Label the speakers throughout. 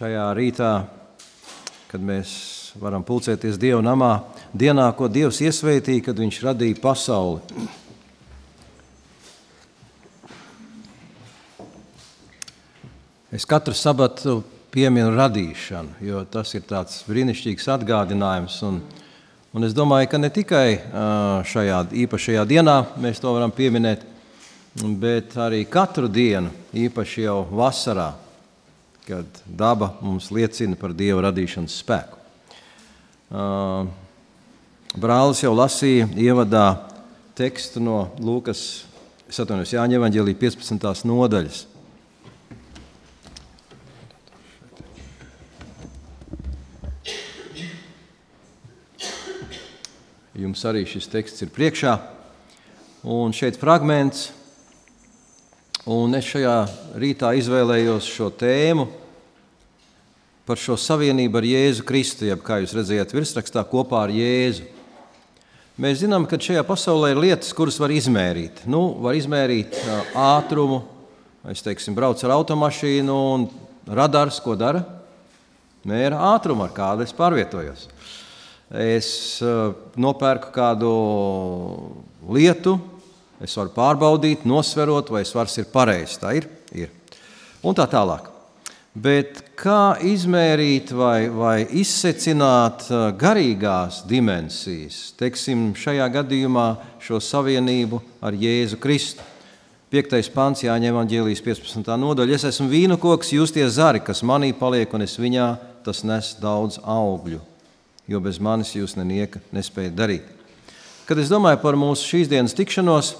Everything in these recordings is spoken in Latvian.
Speaker 1: šajā rītā, kad mēs varam pulcēties Dieva namā, dienā, ko Dievs iesvētīja, kad Viņš radīja pasauli. Es katru sabatu pieminu radīšanu, jo tas ir tāds brīnišķīgs atgādinājums. Un, un es domāju, ka ne tikai šajā īpašajā dienā mēs to varam pieminēt, bet arī katru dienu, īpaši jau vasarā, kad daba mums liecina par Dieva radīšanas spēku. Brālis jau lasīja ievadā tekstu no Lūkas, atvainojos, Jāņa Evanģēlī 15. nodaļas. Jums arī šis teksts ir priekšā. Un šeit fragments Un es šajā rītā izvēlējos šo tēmu par šo savienību ar Jēzu Kristu, jeb kā jūs redzējāt virsrakstā, kopā ar Jēzu. Mēs zinām, ka šajā pasaulē ir lietas, kuras var izmērīt. Nu, var izmērīt ātrumu, es teiksim, braucu ar automašīnu un radars, ko dara? Mēra ātrumu, ar kādu es pārvietojos. Es nopērku kādu lietu, Es varu pārbaudīt, nosverot, vai svars ir pareizs. Tā ir, ir. Un tā tālāk. Bet kā izmērīt vai, vai izsecināt uh, garīgās dimensijas, teiksim, šajā gadījumā šo savienību ar Jēzu Kristu? 5. pāns, Jāņem Evanģēlijas 15. nodaļa. Es esmu vīnu koks, jūs tie zari, kas manī paliek, un es viņā tas nes daudz augļu, jo bez manis jūs nenieka nespējat darīt. Kad es domāju par mūsu šīs dienas tikšanos,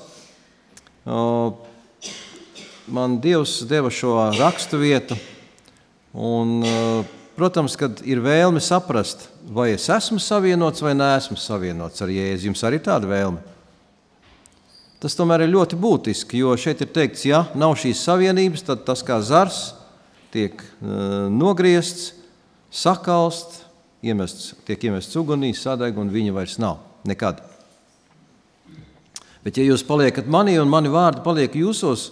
Speaker 1: Man Dievs deva šo rakstu vietu, un, protams, kad ir vēlme saprast, vai es esmu savienots vai neesmu savienots ar Jēzu. Jums arī tāda vēlme. Tas tomēr ir ļoti būtiski, jo šeit ir teikts, ja nav šīs savienības, tad tas kā zars tiek uh, nogriezts, sakalst, iemests, tiek iemests ugunī, sadeg un viņa vairs nav nekad. Bet, ja jūs paliekat manī un mani vārdi paliek jūsos,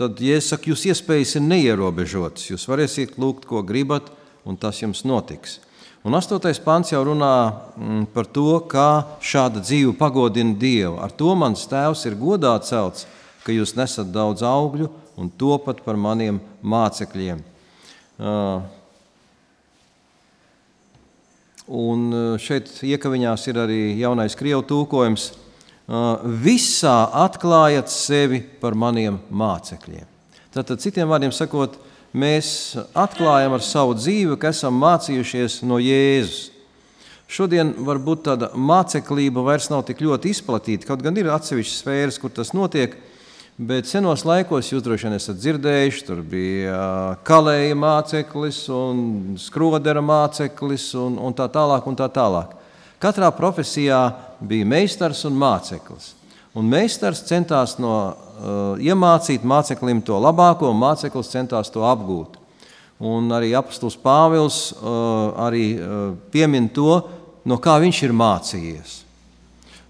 Speaker 1: tad, ja es saku, jūs iespējas ir neierobežotas. Jūs varēsiet lūgt, ko gribat, un tas jums notiks. Un 8. pāns jau runā mm, par to, kā šāda dzīve pagodina Dievu. Ar to mans tēvs ir godā celts, ka jūs nesat daudz augļu un topat par maniem mācekļiem. Uh, un šeit iekaviņās ir arī jaunais krievu tūkojums – visā atklājat sevi par maniem mācekļiem. Tātad, citiem vārdiem sakot, mēs atklājam ar savu dzīvi, ka esam mācījušies no Jēzus. Šodien varbūt tāda māceklība vairs nav tik ļoti izplatīta, kaut gan ir atsevišķas sfēras, kur tas notiek. Bet senos laikos jūs droši vien esat dzirdējuši, tur bija kalēja māceklis, skrodera māceklis, un, un tā tālāk. Un tā tālāk. Katrā profesijā bija meistars un māceklis. Un meistars centās no, uh, iemācīt māceklim to labāko, un māceklis centās to apgūt. Un arī apustulis Pāvils uh, arī, uh, piemin to, no kā viņš ir mācījies.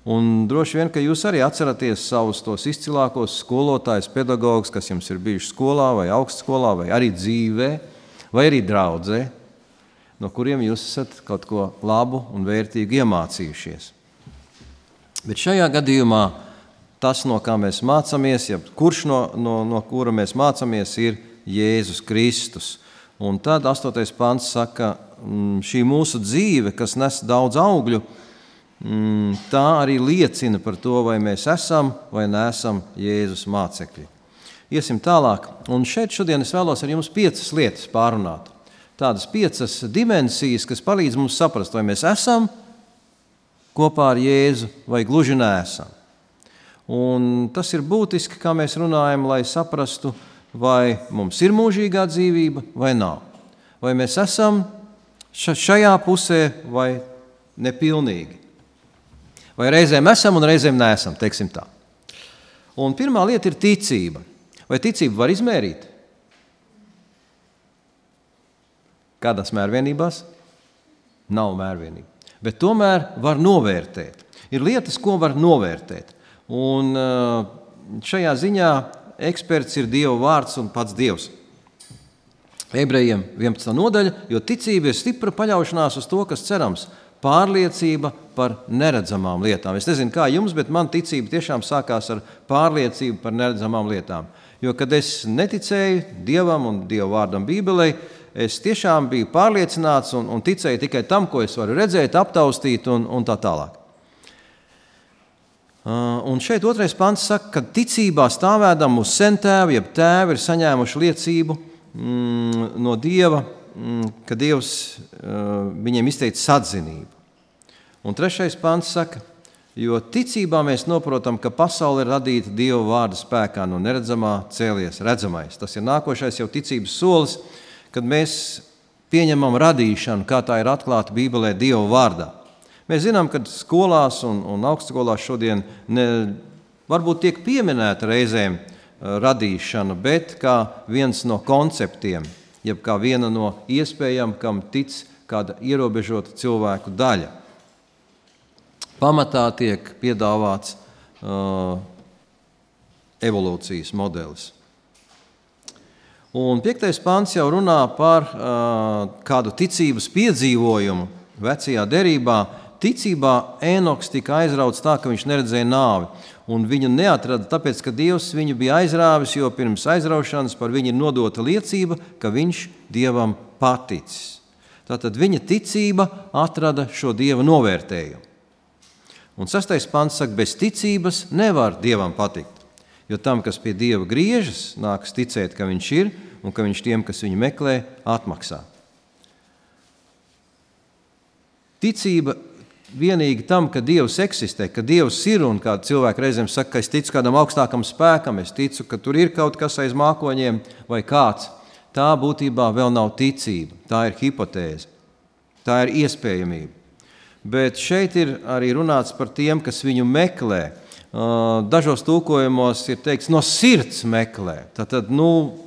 Speaker 1: Un droši vien, ka jūs arī atceraties savus tos izcilākos skolotājus, pedagogus, kas jums ir bijuši skolā, vai augstskolā, vai arī dzīvē, vai arī draudzē no kuriem jūs esat kaut ko labu un vērtīgu iemācījušies. Bet šajā gadījumā tas, no kā mēs mācāmies, ja kurš no, no, no kura mēs mācāmies, ir Jēzus Kristus. Un tad 8. pāns saka, mm, šī mūsu dzīve, kas nes daudz augļu, mm, tā arī liecina par to, vai mēs esam vai neesam Jēzus mācekļi. Iesim tālāk, un šeit šodien es vēlos ar jums piecas lietas pārunāt tādas piecas dimensijas, kas palīdz mums saprast, vai mēs esam kopā ar Jēzu vai gluži nesam. Un tas ir būtiski, kā mēs runājam, lai saprastu, vai mums ir mūžīgā dzīvība vai nav. Vai mēs esam šajā pusē vai nepilnīgi. Vai reizēm esam un reizēm nesam, teiksim tā. Un pirmā lieta ir ticība. Vai ticību var izmērīt? Kādās mērvienībās? Nav mērvienība. Bet tomēr var novērtēt. Ir lietas, ko var novērtēt. Un šajā ziņā eksperts ir Dieva vārds un pats Dievs. ebrejiem 11. nodaļa, jo ticība ir stipra paļaušanās uz to, kas cerams, pārliecība par neredzamām lietām. Es nezinu, kā jums, bet man ticība tiešām sākās ar pārliecību par neredzamām lietām. Jo, kad es neticēju Dievam un Dieva vārdam Bībelē, es tiešām biju pārliecināts un, un ticēju tikai tam, ko es varu redzēt, aptaustīt un, un tā tālāk. Uh, un šeit otrais pants saka, ka ticībā stāvēdam uz sentēvu, jeb tēvi ir saņēmuši liecību mm, no Dieva, mm, ka Dievs uh, viņiem izteica atzinību. Un trešais pants saka, jo ticībā mēs saprotam, ka pasaule ir radīta Dieva vārda spēkā, no neredzamā cēlies redzamais. Tas ir nākošais jau ticības solis, kad mēs pieņemam radīšanu, kā tā ir atklāta Bībelē Dieva vārdā. Mēs zinām, ka skolās un, un augstskolās šodien ne, varbūt tiek pieminēta reizēm eh, radīšana, bet kā viens no konceptiem, jeb kā viena no iespējām, kam tic kāda ierobežota cilvēku daļa. Pamatā tiek piedāvāts uh, evolūcijas modelis. Un piektais pāns jau runā par uh, kādu ticības piedzīvojumu vecajā derībā, Ticībā Enoks tika aizrauts tā, ka viņš neredzēja nāvi. Un viņu neatrada tāpēc, ka Dievs viņu bija aizrāvis, jo pirms aizraušanas par viņu ir nodota liecība, ka viņš Dievam paticis. Tātad viņa ticība atrada šo Dieva novērtējumu. Un sastais pants saka, bez ticības nevar Dievam patikt. Jo tam, kas pie Dieva griežas, nāks ticēt, ka Viņš ir un ka Viņš tiem, kas viņu meklē, atmaksā. Ticība vienīgi tam, ka Dievs eksistē, ka Dievs ir un kā cilvēki reizēm saka, ka es ticu kādam augstākam spēkam, es ticu, ka tur ir kaut kas aiz mākoņiem vai kāds. Tā būtībā vēl nav ticība, tā ir hipotēze, tā ir iespējamība. Bet šeit ir arī runāts par tiem, kas viņu meklē. Dažos tūkojumos ir teikts, no sirds meklē. Tad, nu,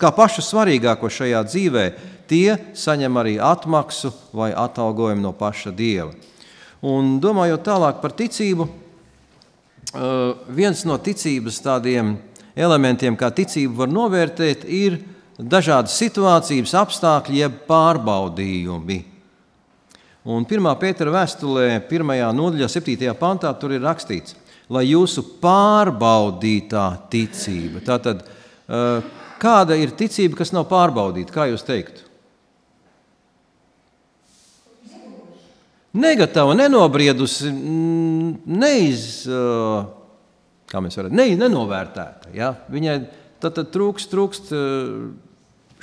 Speaker 1: kā pašu svarīgāko šajā dzīvē, tie saņem arī atmaksu vai atalgojumu no paša Dieva. Un domājot tālāk par ticību, viens no ticības tādiem elementiem, kā ticību var novērtēt, ir dažādas situācijas, apstākļi, jeb pārbaudījumi. Un 1. pētera vēstulē, 1. nodaļā, 7. pantā, tur ir rakstīts, lai jūsu pārbaudītā ticība. Tātad, kāda ir ticība, kas nav pārbaudīta? Kā jūs teiktu? negatīva, nenobriedusi, neiz, kā mēs varam, ne, nenovērtēta. Ja? Viņai tad, tad trūkst, trūkst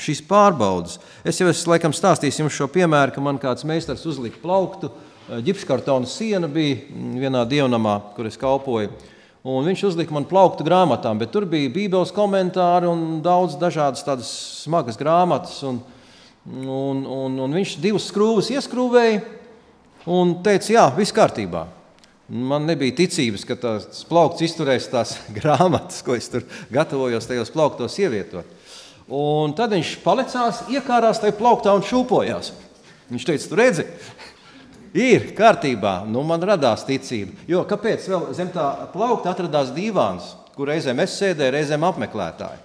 Speaker 1: šīs pārbaudas. Es jau esmu laikam stāstījis jums šo piemēru, ka man kāds meistars uzlika plauktu. Ģipskartona siena bija vienā dievnamā, kur es kalpoju. Un viņš uzlika man plauktu grāmatām, bet tur bija Bībeles komentāri un daudz dažādas tādas smagas grāmatas. Un, un, un, un viņš divas skrūves ieskrūvēja un teica, jā, viss kārtībā. Man nebija ticības, ka tas plaukts izturēs tās grāmatas, ko es tur gatavojos tajos plauktos ievietot. Un tad viņš palicās, iekārās tajā plauktā un šūpojās. Viņš teica, tu redzi, ir kārtībā. Nu, man radās ticība. Jo kāpēc vēl zem tā plaukta atradās divāns, kur reizēm es sēdēju, reizēm apmeklētāji.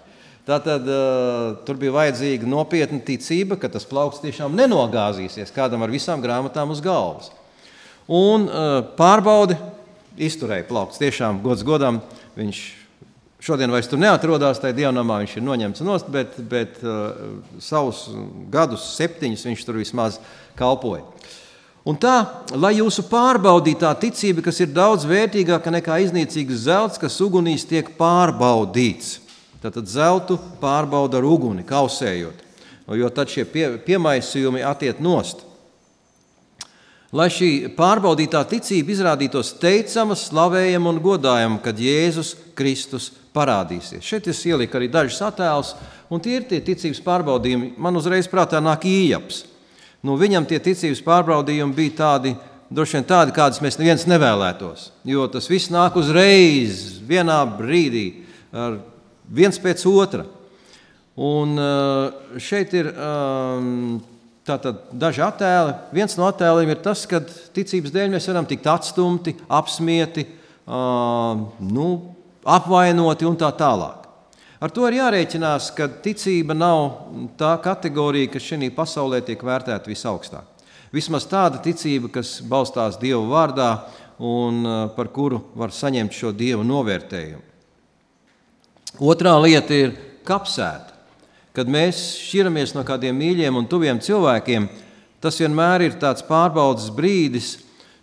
Speaker 1: Tātad uh, tur bija vajadzīga nopietna ticība, ka tas plaukts tiešām nenogāzīsies kādam ar visām grāmatām uz galvas. Un uh, pārbaudi izturēja plaukts. Tiešām gods godam viņš šodien vairs tur neatrodas, tajā dievnamā viņš ir noņemts nost, bet, bet uh, savus gadus, septiņus, viņš tur vismaz kalpoja. Un tā, lai jūsu pārbaudītā ticība, kas ir daudz vērtīgāka nekā iznīcīgs zelts, kas ugunīs tiek pārbaudīts, Tātad zeltu pārbauda ar uguni, kausējot, jo tad šie pie, piemaisījumi attiek nost. Lai šī pārbaudītā ticība izrādītos teicama, slavējama un godājama, kad Jēzus Kristus parādīsies. Šeit es ieliku arī dažus attēlus, un tie ir tie ticības pārbaudījumi. Man uzreiz prātā nāk ījaps. Nu, viņam tie ticības pārbaudījumi bija tādi, droši vien tādi, kādus mēs neviens nevēlētos. Jo tas viss nāk uzreiz, vienā brīdī, viens pēc otra. Un eh, šeit ir ehm, tātad, daži attēli. Viens no attēliem ir tas, ka ticības dēļ mēs varam tikt atstumti, apspiesti, ehm, nu, apvainoti un tā tālāk. Ar to ir jārēķinās, ka ticība nav tā kategorija, kas šajā pasaulē tiek vērtēta visaugstāk. Vismaz tāda ticība, kas balstās Dieva vārdā un uh, par kuru var saņemt šo Dieva novērtējumu. Otrā lieta ir kapsēta. Kad mēs šķiramies no kādiem mīļiem un tuviem cilvēkiem, tas vienmēr ir tāds pārbaudas brīdis,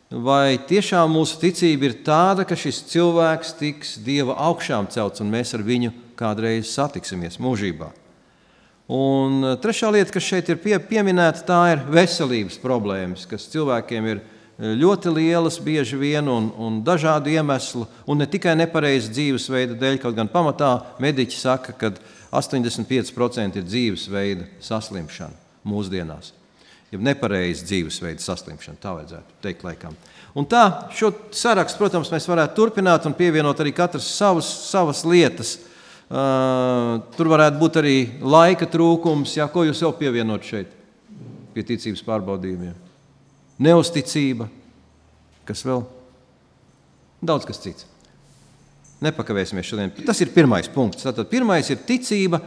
Speaker 1: vai tiešām mūsu ticība ir tāda, ka šis cilvēks tiks Dieva augšām celts un mēs ar viņu kādreiz satiksimies mūžībā. Un uh, trešā lieta, kas šeit ir pie, pieminēta, tā ir veselības problēmas, kas cilvēkiem ir uh, ļoti lielas, bieži vien un, un dažādu iemeslu, un ne tikai nepareiza dzīvesveida dēļ, kaut gan pamatā mediķi saka, ka 85% ir dzīvesveida saslimšana mūsdienās. Ja nepareiza dzīvesveida saslimšana, tā vajadzētu teikt, laikam. Un tā, šo sarakstu, protams, mēs varētu turpināt un pievienot arī katras savas, savas lietas. Uh, tur varētu būt arī laika trūkums. Jā, ko jūs vēl pievienot šeit pie ticības pārbaudījumiem? Neusticība, kas vēl? Daudz kas cits. Nepakavēsimies šodien. Tas ir pirmais punkts. Tātad pirmais ir ticība,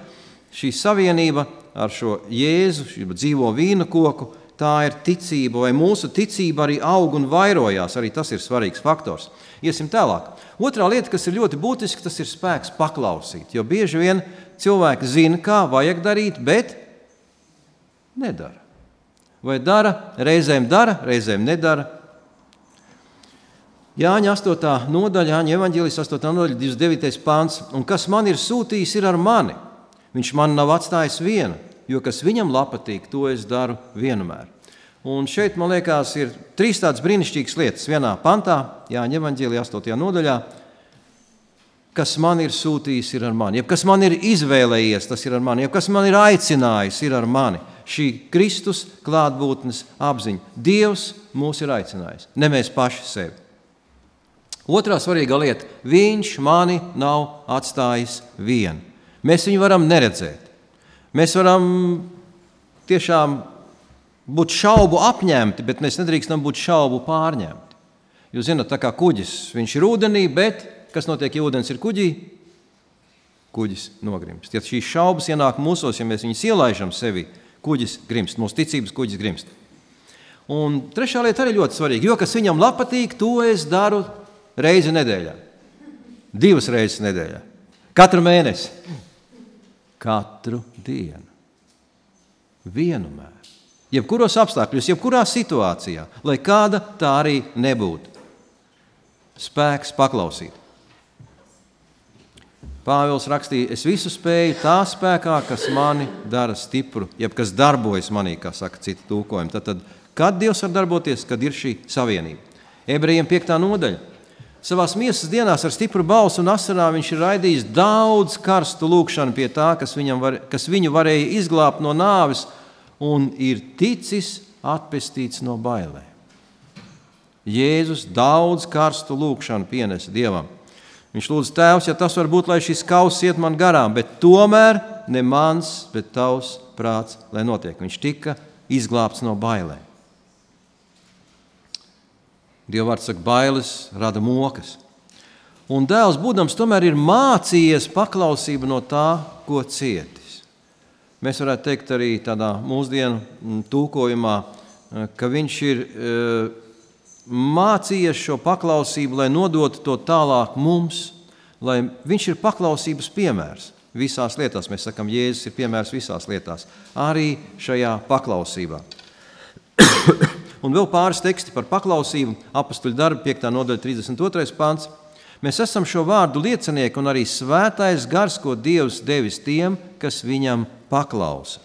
Speaker 1: šī savienība ar šo Jēzu, šo dzīvo vīnu koku. Tā ir ticība, vai mūsu ticība arī aug un vairojās. Arī tas ir svarīgs faktors. Iesim tālāk. Otrā lieta, kas ir ļoti būtiska, tas ir spēks paklausīt. Jo bieži vien cilvēki zina, kā vajag darīt, bet nedara. Vai dara, reizēm dara, reizēm nedara. Jāņa 8. nodaļa, Jāņa evanģēlijas 8. nodaļa, 29. pāns. Un kas man ir sūtījis, ir ar mani. Viņš man nav atstājis vienu, jo kas viņam patīk, to es daru vienmēr. Un šeit, man liekas, ir trīs tādas brīnišķīgas lietas. Vienā pantā, Jāņa Evanģēlijā, 8. nodaļā, kas man ir sūtījis, ir ar mani. Jeb kas man ir izvēlējies, tas ir ar mani. Jeb kas man ir aicinājis, ir ar mani. Šī Kristus klātbūtnes apziņa. Dievs mūs ir aicinājis, ne mēs paši sevi. Otrā svarīga lieta - Viņš mani nav atstājis vienu. Mēs viņu varam neredzēt. Mēs varam tiešām būt šaubu apņemti, bet mēs nedrīkstam būt šaubu pārņemti. Jūs zināt, tā kā kuģis, viņš ir ūdenī, bet kas notiek, ja ūdens ir kuģī? Kuģis nogrimst. Ja šīs šaubas ienāk mūsos, ja mēs viņus ielaidām sevi, kuģis grimst, mūsu ticības kuģis grimst. Un trešā lieta arī ļoti svarīga, jo kas viņam patīk, to es daru reizi nedēļā. Divas reizes nedēļā. Katru mēnesi. Katru dienu. Vienmēr jebkuros apstākļos, jebkurā situācijā, lai kāda tā arī nebūtu. Spēks paklausīt. Pāvils rakstīja, es visu spēju tā spēkā, kas mani dara stipru, jeb kas darbojas manī, kā saka citi tūkojumi. Tad, tad, kad Dievs var darboties, kad ir šī savienība? Ebrejiem 5. nodaļa. Savā miesas dienās ar stipru balsu un asarām viņš ir raidījis daudz karstu lūgšanu pie tā, kas, var, kas viņu varēja izglābt no nāves, un ir ticis atpestīts no bailēm. Jēzus daudz karstu lūgšanu pienesa Dievam. Viņš lūdz, Tēvs, ja tas var būt, lai šis kauss iet man garām, bet tomēr ne mans, bet tavs prāts, lai notiek. Viņš tika izglābts no bailēm. Dieva vārds saka, bailes rada mokas. Un dēls, būdams, tomēr ir mācījies paklausību no tā, ko ciet. Mēs varētu teikt arī tādā mūsdienu tūkojumā, eh, ka viņš ir eh, mācījies šo paklausību, lai nodotu to tālāk mums, lai viņš ir paklausības piemērs. Visās lietās mēs sakām, Jēzus ir piemērs visās lietās, arī šajā paklausībā. Un vēl pāris teksti par paklausību. Apakstuļu darbu 5. nodaļa, 32. pāns. Mēs esam šo vārdu liecinieki, un arī svētais gars, ko Dievs devis tiem, kas viņam paklausa.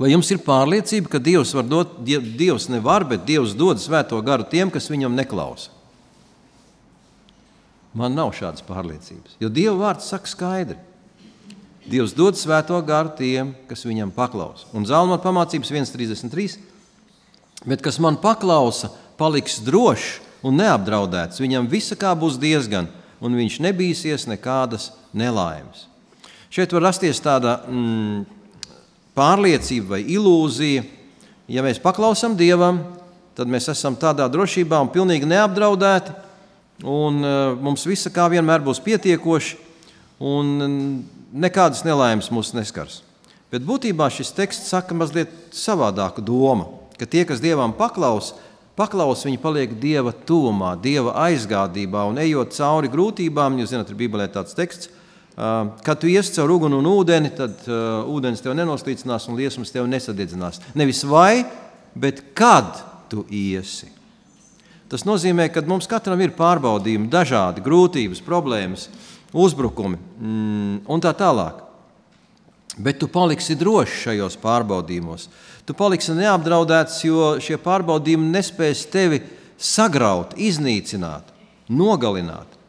Speaker 1: Vai jums ir pārliecība, ka Dievs var dot, Dievs nevar, bet Dievs dod svēto garu tiem, kas viņam neklausa? Man nav šādas pārliecības, jo Dieva vārds saka skaidri. Dievs dod svēto garu tiem, kas viņam paklausa. Un Zalmana pamācības 1,33. Bet kas man paklausa, paliks drošs un neapdraudēts. Viņam visa kā būs diezgan, un viņš nebīsies nekādas nelaimes. Šeit var rasties tāda mm, pārliecība vai ilūzija. Ja mēs paklausām Dievam, tad mēs esam tādā drošībā un pilnīgi neapdraudēti. un uh, mums visa kā vienmēr būs pietiekoši, un nekādas nelaimes mūs neskars. Bet būtībā šis teksts saka mazliet savādāku domu, ka tie, kas Dievam paklaus, paklaus, viņi paliek Dieva tuvumā, Dieva aizgādībā un ejot cauri grūtībām. Jūs zināt, ir Bībelē tāds teksts, kad tu iesi caur uguni un ūdeni, tad uh, ūdens tev nenoslīcinās un liesmas tev nesadedzinās. Nevis vai, bet kad tu iesi. Tas nozīmē, ka mums katram ir pārbaudījumi, dažādi grūtības, problēmas, uzbrukumi mm, un tā tālāk. Bet tu paliksi drošs šajos pārbaudījumos. Tu paliksi neapdraudēts, jo šie pārbaudījumi nespēs tevi sagraut, iznīcināt, nogalināt.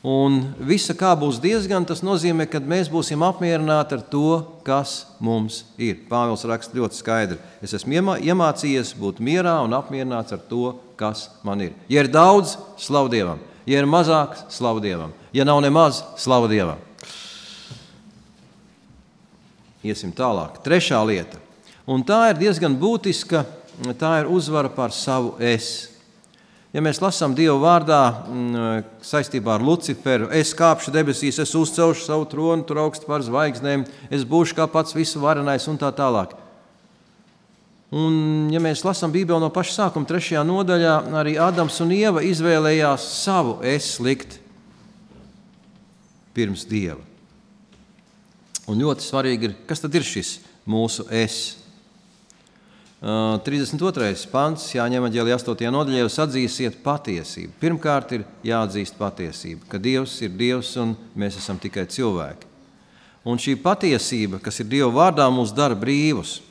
Speaker 1: Un visa kā būs diezgan, tas nozīmē, ka mēs būsim apmierināti ar to, kas mums ir. Pāvils raksta ļoti skaidri. Es esmu iemācījies būt mierā un apmierināts ar to, kas man ir. Ja ir daudz, slavu Dievam. Ja ir mazāk, slavu Dievam. Ja nav nemaz, slavu Dievam. Iesim tālāk. Trešā lieta. Un tā ir diezgan būtiska. Tā ir uzvara pār savu es. Ja mēs lasām Dieva vārdā mm, saistībā ar Luciferu, es kāpšu debesīs, es uzcelšu savu troni, tur augstu par zvaigznēm, es būšu kā pats visu varenais un tā tālāk. Un, ja mēs lasām Bībeli no paša sākuma, trešajā nodaļā, arī Ādams un Ieva izvēlējās savu es likt pirms Dieva. Un ļoti svarīgi ir, kas tad ir šis mūsu es. 32. pants, Jāņem Aģēlī 8. nodaļā, jūs atzīsiet patiesību. Pirmkārt, ir jāatzīst patiesība, ka Dievs ir Dievs un mēs esam tikai cilvēki. Un šī patiesība, kas ir Dieva vārdā, mūs dara brīvus.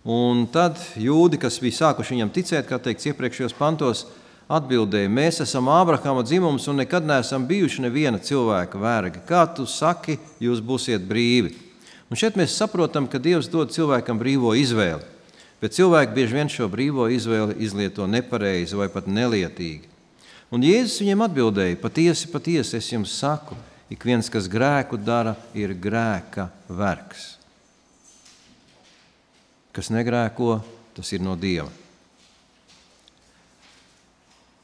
Speaker 1: Un tad jūdi, kas bija sākuši viņam ticēt, kā teikts iepriekšējos pantos, atbildēja: Mēs esam Ābrahama dzimums un nekad neesam bijuši neviena cilvēka vergi. Kā tu saki, jūs būsiet brīvi? Un šeit mēs saprotam, ka Dievs dod cilvēkam brīvo izvēli. Bet cilvēki bieži vien šo brīvo izvēli izlieto nepareizi vai pat nelietīgi. Un Jēzus viņiem atbildēja: Patiesi, patiesi es jums saku, ik viens, kas grēku dara, ir grēka vergs. Kas negrēko, tas ir no Dieva.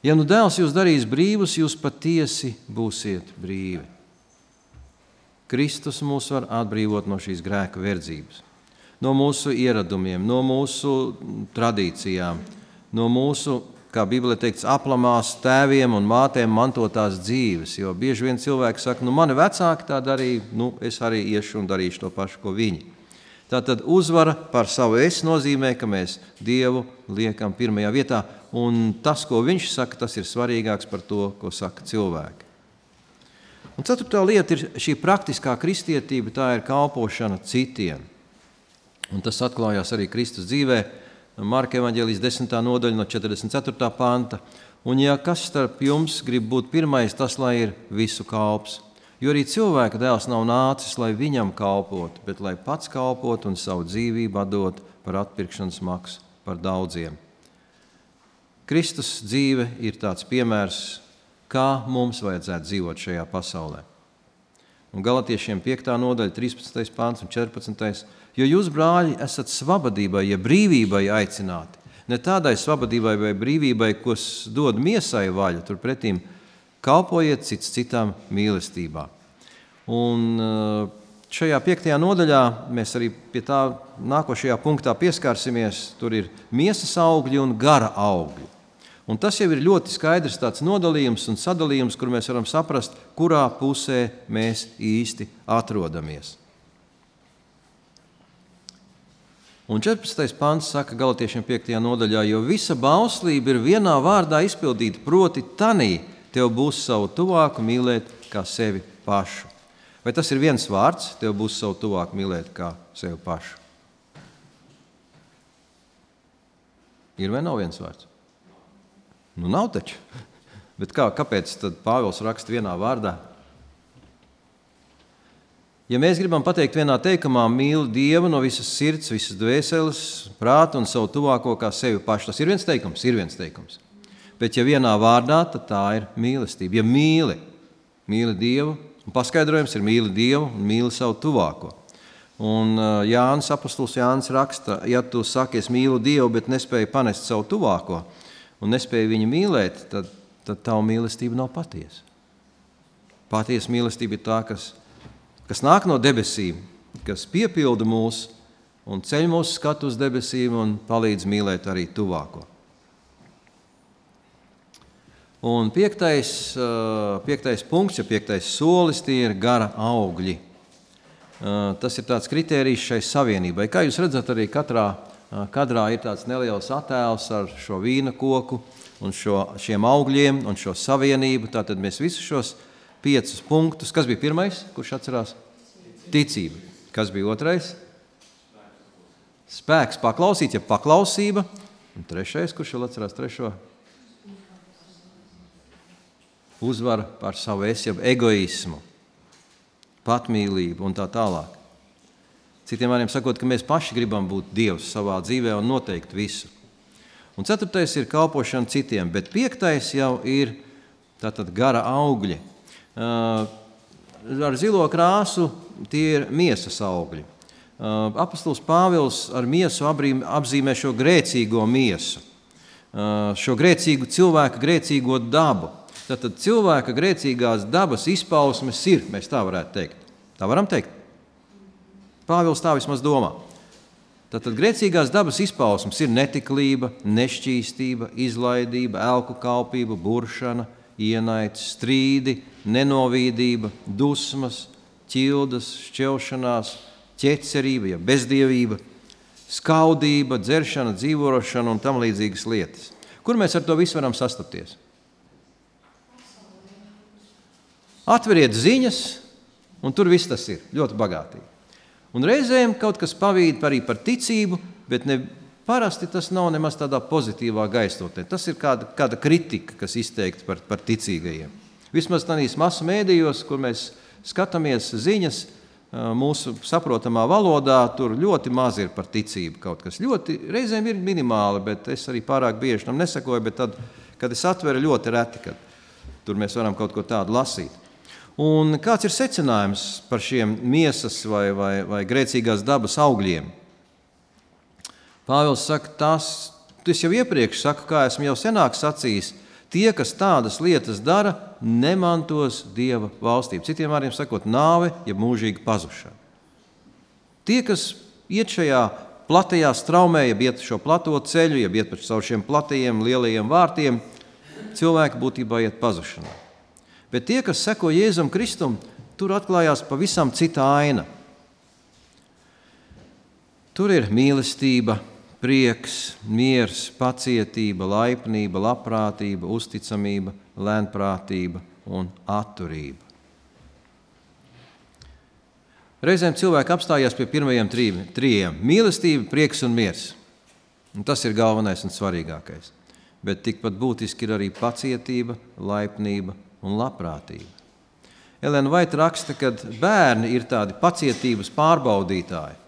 Speaker 1: Ja nu dēls jūs darīs brīvus, jūs patiesi būsiet brīvi. Kristus mūs var atbrīvot no šīs grēka verdzības no mūsu ieradumiem, no mūsu tradīcijām, no mūsu, kā Bībelē teikts, aplamās tēviem un mātēm mantotās dzīves. Jo bieži vien cilvēki saka, nu, mani vecāki tā darīja, nu, es arī iešu un darīšu to pašu, ko viņi. Tātad uzvara par savu es nozīmē, ka mēs Dievu liekam pirmajā vietā, un tas, ko Viņš saka, tas ir svarīgāks par to, ko saka cilvēki. Un ceturtā lieta ir šī praktiskā kristietība, tā ir kalpošana citiem. Un tas atklājās arī Kristus dzīvē, Marka Evanģēlijas 10. nodaļa no 44. panta. Un, ja kas starp jums grib būt pirmais, tas lai ir visu kalps. Jo arī cilvēka dēls nav nācis, lai viņam kalpotu, bet lai pats kalpotu un savu dzīvību dot par atpirkšanas maksu par daudziem. Kristus dzīve ir tāds piemērs, kā mums vajadzētu dzīvot šajā pasaulē. Un Galatiešiem 5. nodaļa, 13. pāns un 14. Jo jūs, brāļi, esat svabadībai, ja brīvībai aicināti. Ne tādai svabadībai vai brīvībai, kas dod miesai vaļu, turpretī kalpojiet cits citam mīlestībā. Un eh, šajā piektajā nodaļā mēs arī pie tā nākošajā punktā pieskarsimies. Tur ir miesas augļi un gara augļi. Un tas jau ir ļoti skaidrs nodalījums un sadalījums, kur mēs varam saprast, kurā pusē mēs īsti atrodamies. Un 14. pāns saka Galatiešiem 5. nodaļā, jo visa bauslība ir vienā vārdā izpildīta, proti, tanī tev būs savu tuvāku mīlēt kā sevi pašu. Vai tas ir viens vārds, tev būs savu tuvāku mīlēt kā sevi pašu? Ir vai nav viens vārds? Nu, nav taču. Bet kā, kāpēc Pāvils raksta vienā vārdā? Ja mēs gribam pateikt vienā teikumā, mīli Dievu no visas sirds, visas dvēseles, prāta un savu tuvāko kā sevi pašu, tas ir viens teikums, ir viens teikums. Bet, ja vienā vārdā, tad tā ir mīlestība. Ja mīli, mīli Dievu, un paskaidrojums ir mīli Dievu un mīli savu tuvāko. Un Jānis Apostols Jānis raksta, ja tu saki, es mīlu Dievu, bet nespēju panest savu tuvāko un nespēju viņu mīlēt, tad tad tava mīlestība nav patiesa. Patiesa mīlestība ir tā, kas, kas nāk no debesīm, kas piepilda mūs un ceļ mūsu skatu uz debesīm un palīdz mīlēt arī tuvāko. Un piektais, piektais punkts, ja piektais solis, tie ir gara augļi. Tas ir tāds kriterijs šai savienībai. Kā jūs redzat, arī katrā kadrā ir tāds neliels attēls ar šo vīna koku un šo, šiem augļiem un šo savienību. Tātad mēs visus šos piecus punktus, kas bija pirmais, kurš atcerās? Ticība. Kas bija otrais? Spēks paklausīt, ja paklausība. Un trešais, kurš vēl atcerās trešo? uzvara pār savu es, jau egoismu, patmīlību un tā tālāk. Citiem vārdiem sakot, ka mēs paši gribam būt Dievs savā dzīvē un noteikt visu. Un ceturtais ir kalpošana citiem, bet piektais jau ir tātad gara augļi. Ar zilo krāsu tie ir miesas augļi. Apostols Pāvils ar miesu apzīmē šo grēcīgo miesu, šo grēcīgu cilvēku grēcīgo dabu. Tātad cilvēka grēcīgās dabas izpausmes ir, mēs tā varētu teikt. Tā varam teikt. Pāvils tā vismaz domā. Tātad grēcīgās dabas izpausmes ir netiklība, nešķīstība, izlaidība, elku kalpība, buršana, ienaids, strīdi, nenovīdība, dusmas, ķildas, šķelšanās, ķecerība, ja bezdievība, skaudība, dzeršana, dzīvošana un tam līdzīgas lietas. Kur mēs ar to visu varam sastapties? Atveriet ziņas, un tur viss tas ir ļoti bagātīgi. Un reizēm kaut kas pavīd arī par ticību, bet ne, parasti tas nav nemaz tādā pozitīvā gaisotnē. Tas ir kāda, kāda kritika, kas izteikta par, par ticīgajiem. Vismaz tādīs masu mēdījos, kur mēs skatāmies ziņas, mūsu saprotamā valodā, tur ļoti maz ir par ticību. Kaut kas ļoti reizēm ir minimāli, bet es arī pārāk bieži tam nesakoju. Bet tad, kad es atveru, ļoti reti, kad tur mēs varam kaut ko tādu lasīt. Un kāds ir secinājums par šiem miesas vai, vai, vai grēcīgās dabas augļiem? Pāvils saka, tas, tas jau iepriekš saku, kā esmu jau senāk sacījis, tie, kas tādas lietas dara, nemantos Dieva valstību. Citiem vārdiem sakot, nāve, ja mūžīga pazušana. Tie, kas iet šajā platajā straumē, ja iet šo plato ceļu, ja iet pa caur šiem platajiem, lielajiem vārtiem, cilvēki būtībā iet pazušanā. Bet tie, kas seko Jēzum Kristum, tur atklājās pavisam cita aina. Tur ir mīlestība, prieks, miers, pacietība, laipnība, labprātība, uzticamība, lēnprātība un atturība. Reizēm cilvēki apstājās pie pirmajiem trijiem - mīlestība, prieks un miers. Un tas ir galvenais un svarīgākais. Bet tikpat būtiski ir arī pacietība, laipnība un labprātība. Elena Vaita raksta, ka bērni ir tādi pacietības pārbaudītāji.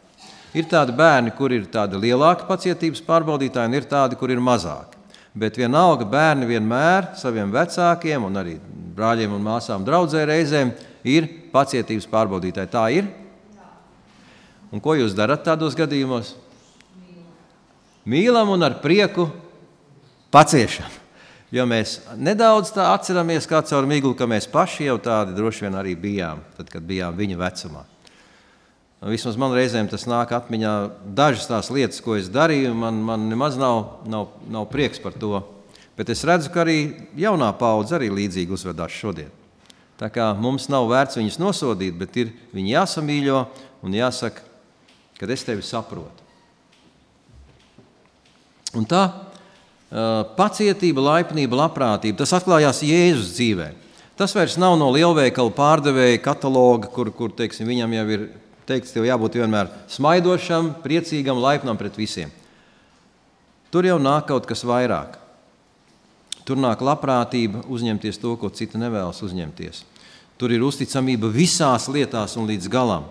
Speaker 1: Ir tādi bērni, kur ir tādi lielāki pacietības pārbaudītāji, un ir tādi, kur ir mazāki. Bet vienalga bērni vienmēr saviem vecākiem un arī brāļiem un māsām draudzē reizēm ir pacietības pārbaudītāji. Tā ir. Un ko jūs darat tādos gadījumos? Mīlam un ar prieku paciešam. Jo mēs nedaudz tā atceramies, kā caur miglu, ka mēs paši jau tādi droši vien arī bijām, tad, kad bijām viņa vecumā. Vismaz man reizēm tas nāk atmiņā. Dažas tās lietas, ko es darīju, man, man nemaz nav, nav, nav prieks par to. Bet es redzu, ka arī jaunā paudze arī līdzīgi uzvedās šodien. Tā kā mums nav vērts viņus nosodīt, bet ir viņi jāsamīļo un jāsaka, ka es tevi saprotu. Un tā pacietība, laipnība, labprātība. Tas atklājās Jēzus dzīvē. Tas vairs nav no lielveikala pārdevēja kataloga, kur, kur teiksim, viņam jau ir teikts, tev jābūt vienmēr smaidošam, priecīgam, laipnam pret visiem. Tur jau nāk kaut kas vairāk. Tur nāk labprātība uzņemties to, ko citi nevēlas uzņemties. Tur ir uzticamība visās lietās un līdz galam.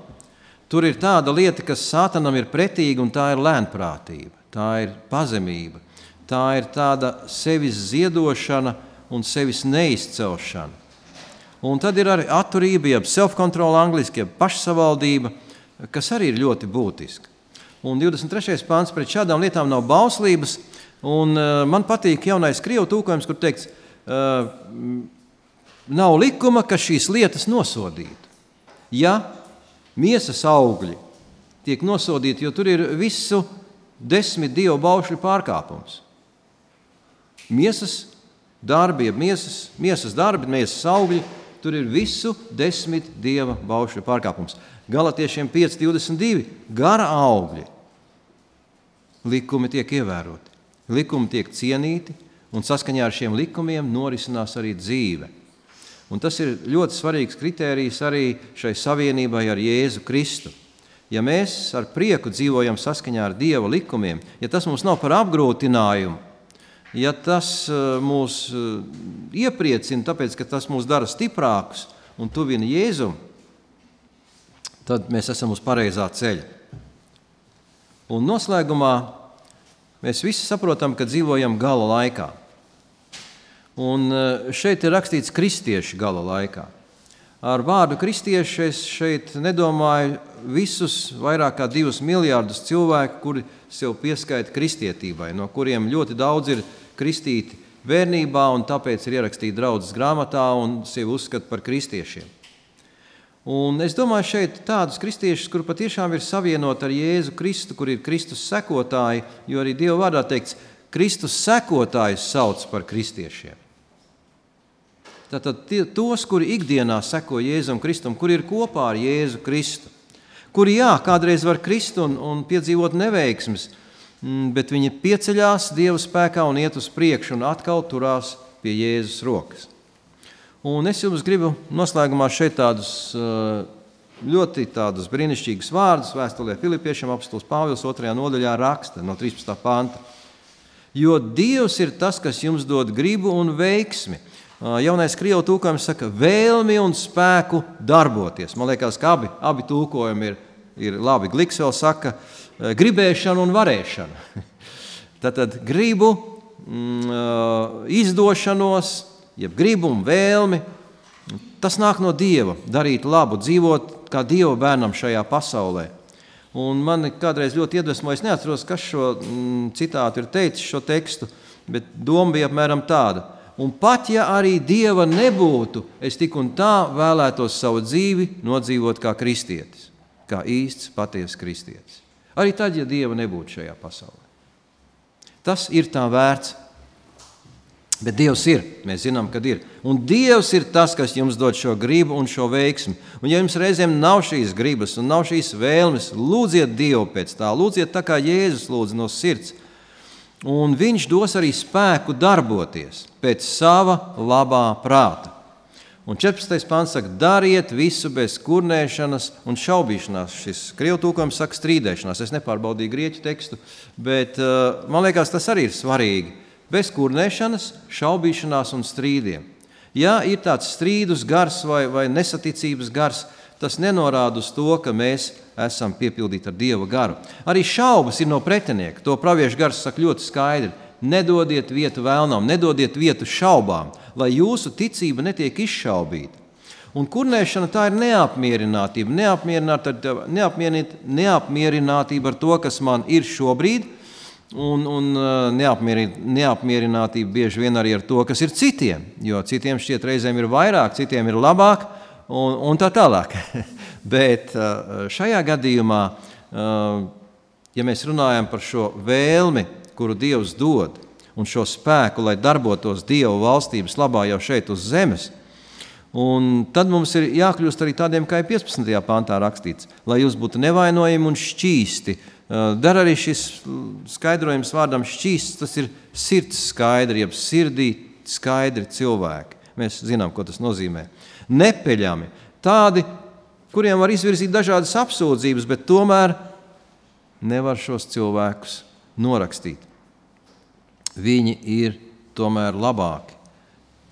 Speaker 1: Tur ir tāda lieta, kas sātanam ir pretīga, un tā ir lēnprātība, tā ir pazemība, tā ir tāda sevis ziedošana un sevis neizcelšana. Un tad ir arī atturība, jeb self-control, angļuiski, jeb pašsavaldība, kas arī ir ļoti būtiska. Un 23. pāns pret šādām lietām nav bauslības. Un, uh, man patīk jaunais krievu tūkojums, kur teikts, nav likuma, kas šīs lietas nosodītu. Ja miesas augļi tiek nosodīti, jo tur ir visu desmit dievu baušļu pārkāpums. Miesas darbi, miesas, miesas darbi, miesas augļi, tur ir visu desmit dieva baušļu pārkāpums. Galatiešiem 5,22 gara augļi. Likumi tiek ievēroti, likumi tiek cienīti, un saskaņā ar šiem likumiem norisinās arī dzīve. Un tas ir ļoti svarīgs kriterijs arī šai savienībai ar Jēzu Kristu. Ja mēs ar prieku dzīvojam saskaņā ar Dieva likumiem, ja tas mums nav par apgrūtinājumu, ja tas eh, mūs eh, iepriecina, tāpēc ka tas mūs dara stiprākus un tuvina Jēzum, tad mēs esam uz pareizā ceļa. Un noslēgumā mēs visi saprotam, ka dzīvojam gala laikā. Un eh, šeit ir rakstīts kristiešu gala laikā. Ar vārdu kristieši es šeit nedomāju visus vairāk kā divus miljardus cilvēku, kuri sev pieskaita kristietībai, no kuriem ļoti daudz ir kristīti bērnībā un tāpēc ir ierakstīti draudzes grāmatā un sevi uzskata par kristiešiem. Un es domāju, šeit tādus kristiešus, kur patiešām ir savienoti ar Jēzu Kristu, kur ir Kristus sekotāji, jo arī Dieva vārdā teikts, Kristus sekotājus sauc par kristiešiem. Tātad tie, tos, kuri ikdienā seko Jēzum Kristum, kuri ir kopā ar Jēzu Kristu, kuri jā, kādreiz var krist un, un piedzīvot neveiksmes, bet viņi pieceļās Dieva spēkā un iet uz priekšu un atkal turās pie Jēzus rokas. Un es jums gribu noslēgumā šeit tādus uh, ļoti tādus brīnišķīgus vārdus vēstulē Filipiešiem apstāsts Pāvils 2. nodaļā raksta no 13. panta. Jo Dievs ir tas, kas jums dod gribu un veiksmi. Uh, jaunais krievu tūkojums saka vēlmi un spēku darboties. Man liekas, ka abi, abi tūkojumi ir, ir labi. Gliks vēl saka, uh, Eh, gribēšanu un varēšanu. Tad gribu, mm, eh, izdošanos, jeb gribu un vēlmi. Tas nāk no Dieva, darīt labu, dzīvot kā Dieva bērnam šajā pasaulē. Un man kādreiz ļoti iedvesmoja, es neatceros, kas šo mm, citātu ir teicis, šo tekstu, bet doma bija apmēram tāda. Un pat ja arī Dieva nebūtu, es tik un tā vēlētos savu dzīvi nodzīvot kā kristietis, kā īsts, patiesa kristietis. Arī tad, ja Dieva nebūtu šajā pasaulē. Tas ir tā vērts. Bet Dievs ir, mēs zinām, ka ir. Un Dievs ir tas, kas jums dod šo gribu un šo veiksmi. Un, ja jums reizēm nav šīs gribas un nav šīs vēlmes, lūdziet Dievu pēc tā, lūdziet tā, kā Jēzus lūdz no sirds. Un Viņš dos arī spēku darboties pēc sava labā prāta. Un 14. pāns saka, dariet visu bez kurnēšanas un šaubīšanās. Šis krievu tūkojums saka, strīdēšanās. Es nepārbaudīju grieķu tekstu, bet uh, man liekas, tas arī ir svarīgi. Bez kurnēšanas, šaubīšanās un strīdiem. Ja ir tāds strīdus gars vai, vai nesaticības gars, tas nenorāda uz to, ka mēs esam piepildīti ar Dieva garu. Arī šaubas ir no pretinieka. To praviešu gars saka ļoti skaidri. Nedodiet vietu vēlnam, nedodiet vietu šaubām, lai jūsu ticība netiek izšaubīta. Un kurnēšana tā ir neapmierinātība. Neapmierinātība, neapmierinātība ar to, kas man ir šobrīd, un, un uh, neapmierinātība bieži vien arī ar to, kas ir citiem. Jo citiem šķiet reizēm ir vairāk, citiem ir labāk, un, un tā tālāk. Bet uh, šajā gadījumā, uh, ja mēs runājam par šo vēlmi, kuru Dievs dod, un šo spēku, lai darbotos Dieva valstības labā jau šeit uz zemes. Un tad mums ir jākļūst arī tādiem, kā ir 15. pāntā rakstīts, lai jūs būtu nevainojami un šķīsti. Dar arī šis skaidrojums vārdam šķīsts, tas ir sirds skaidri, jeb sirdī skaidri cilvēki. Mēs zinām, ko tas nozīmē. Nepeļami, tādi, kuriem var izvirzīt dažādas apsūdzības, bet tomēr nevar šos cilvēkus norakstīt. Viņi ir tomēr labāki.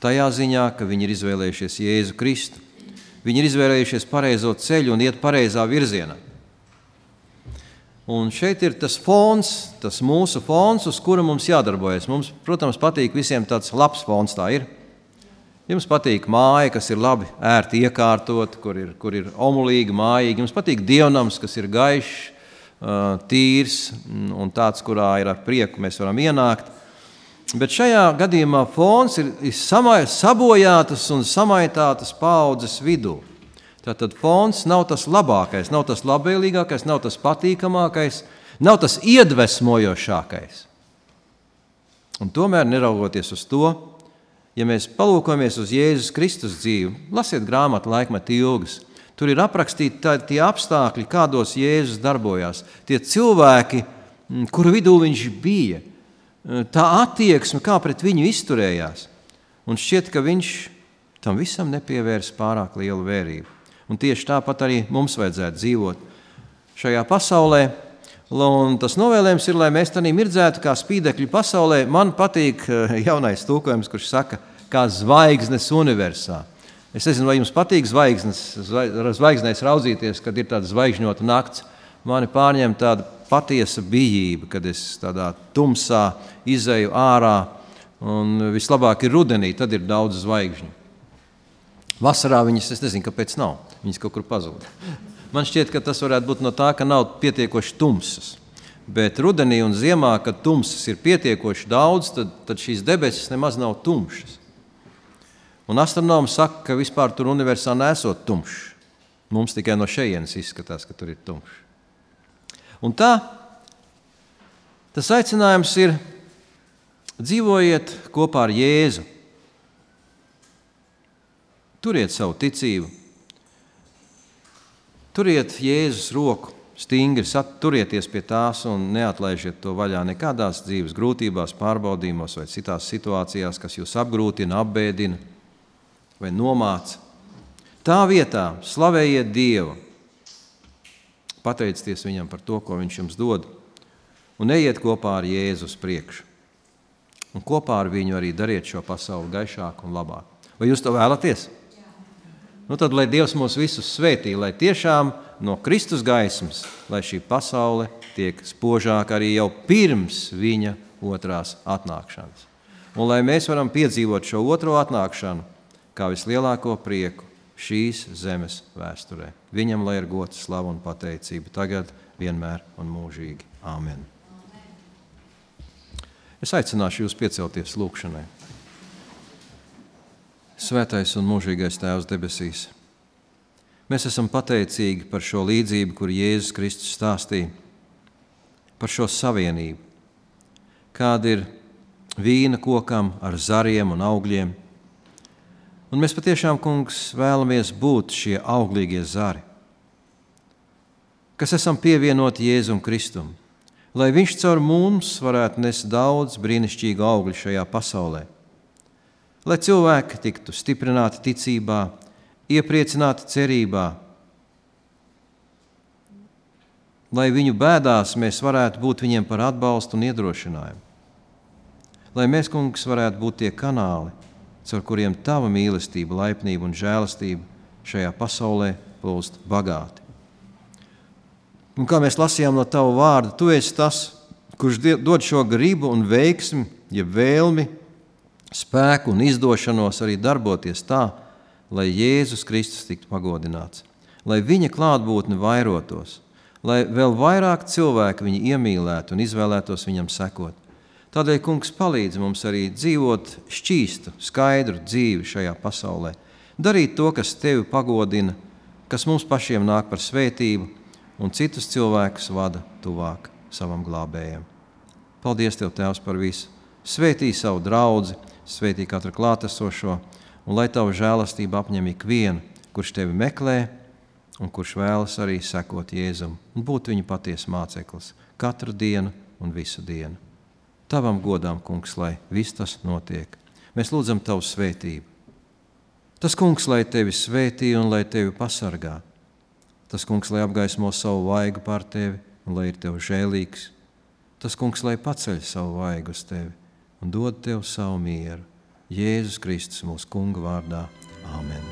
Speaker 1: Tajā ziņā, ka viņi ir izvēlējušies Jēzu Kristu. Viņi ir izvēlējušies pareizo ceļu un iet pareizā virzienā. Un šeit ir tas fons, tas mūsu fons, uz kura mums jādarbojas. Mums, protams, patīk visiem tāds labs fons. Tā ir. Jums patīk māja, kas ir labi, ērti iekārtot, kur ir, kur ir omulīga, mājīga. Jums patīk dievnams, kas ir gaišs, tīrs un tāds, kurā ir ar prieku mēs varam ienākt. Bet šajā gadījumā fons ir, ir samai, sabojātas un samaitātas paudzes vidū. Tātad fons nav tas labākais, nav tas labvēlīgākais, nav tas patīkamākais, nav tas iedvesmojošākais. Un tomēr, neraugoties uz to, ja mēs palūkojamies uz Jēzus Kristus dzīvi, lasiet grāmatu laikmetu ilgas, tur ir aprakstīti tā, tie apstākļi, kādos Jēzus darbojās, tie cilvēki, kuru vidū viņš bija, tā attieksme, kā pret viņu izturējās. Un šķiet, ka viņš tam visam nepievērs pārāk lielu vērību. Un tieši tāpat arī mums vajadzētu dzīvot šajā pasaulē. Un tas novēlējums ir, lai mēs tādā mirdzētu, kā spīdekļu pasaulē. Man patīk eh, jaunais tūkojums, kurš saka, kā zvaigznes universā. Es nezinu, vai jums patīk zvaigznes, zvaigznēs raudzīties, kad ir tāda zvaigžņota nakts. Mani pārņem tāda patiesa bijība, kad es tādā tumsā izēju ārā. Un vislabāk ir rudenī, tad ir daudz zvaigžņu. Vasarā viņas, es nezinu, kāpēc nav. Viņas kaut kur pazūd. Man šķiet, ka tas varētu būt no tā, ka nav pietiekoši tumsas. Bet rudenī un ziemā, kad tumsas ir pietiekoši daudz, tad, tad šīs debesis nemaz nav tumšas. Un astronomi saka, ka vispār tur universā nesot tumšs. Mums tikai no šejienes izskatās, ka tur ir tumšs. Un tā tas aicinājums ir dzīvojiet kopā ar Jēzu. Turiet savu ticību, turiet Jēzus roku stingri, turieties pie tās un neatlaižiet to vaļā nekādās dzīves grūtībās, pārbaudījumos vai citās situācijās, kas jūs apgrūtina, apbēdina vai nomāca. Tā vietā slavējiet Dievu, pateicieties Viņam par to, ko Viņš jums dod, un ejiet kopā ar Jēzu uz priekšu. Un kopā ar viņu arī dariet šo pasauli gaišāku un labāku. Vai jūs to vēlaties? Nu, tad, lai Dievs mūs visus svētī, lai tiešām no Kristus gaismas, lai šī pasaule tiek spožāka arī jau pirms viņa otrās atnākšanas. Un lai mēs varam piedzīvot šo otro atnākšanu kā vislielāko prieku šīs zemes vēsturē. Viņam lai ir gods, slava un pateicība tagad, vienmēr un mūžīgi. Āmen! Es aicināšu jūs piecelties lūgšanai. Svētais un mūžīgais Tēvs debesīs. Mēs esam pateicīgi par šo līdzību, kur Jēzus Kristus stāstīja par šo savienību. Kāda ir vīna kokam ar zariem un augļiem. Un mēs patiešām, kungs, vēlamies būt šie auglīgie zari, kas esam pievienoti Jēzum Kristum, lai Viņš caur mums varētu nest daudz brīnišķīgu augļu šajā pasaulē lai cilvēki tiktu stiprināti ticībā, iepriecināti cerībā, lai viņu bēdās mēs varētu būt viņiem par atbalstu un iedrošinājumu. Lai mēs, kungs, varētu būt tie kanāli, caur kuriem tava mīlestība, laipnība un žēlastība šajā pasaulē plūst bagāti. Un kā mēs lasījām no tava vārda, tu esi tas, kurš dod šo gribu un veiksmi, ja vēlmi spēku un izdošanos arī darboties tā, lai Jēzus Kristus tiktu pagodināts, lai viņa klātbūtne vairotos, lai vēl vairāk cilvēku viņu iemīlētu un izvēlētos viņam sekot. Tādēļ, Kungs, palīdz mums arī dzīvot šķīstu, skaidru dzīvi šajā pasaulē, darīt to, kas tevi pagodina, kas mums pašiem nāk par svētību un citus cilvēkus vada tuvāk savam glābējam. Paldies, Tev, Tēvs, par visu! Svētī savu draugu! svētī katru klātesošo, un lai tavu žēlastību apņem ikvienu, kurš tevi meklē un kurš vēlas arī sekot Jēzum un būt viņa patiesa māceklis katru dienu un visu dienu. Tavam godām, kungs, lai viss tas notiek. Mēs lūdzam tavu svētību. Tas kungs, lai tevi svētī un lai tevi pasargā. Tas kungs, lai apgaismo savu vaigu pār tevi un lai ir tev žēlīgs. Tas kungs, lai paceļ savu vaigu uz tevi un dod tev savu mieru. Jēzus Kristus mūsu kunga vārdā. Āmen!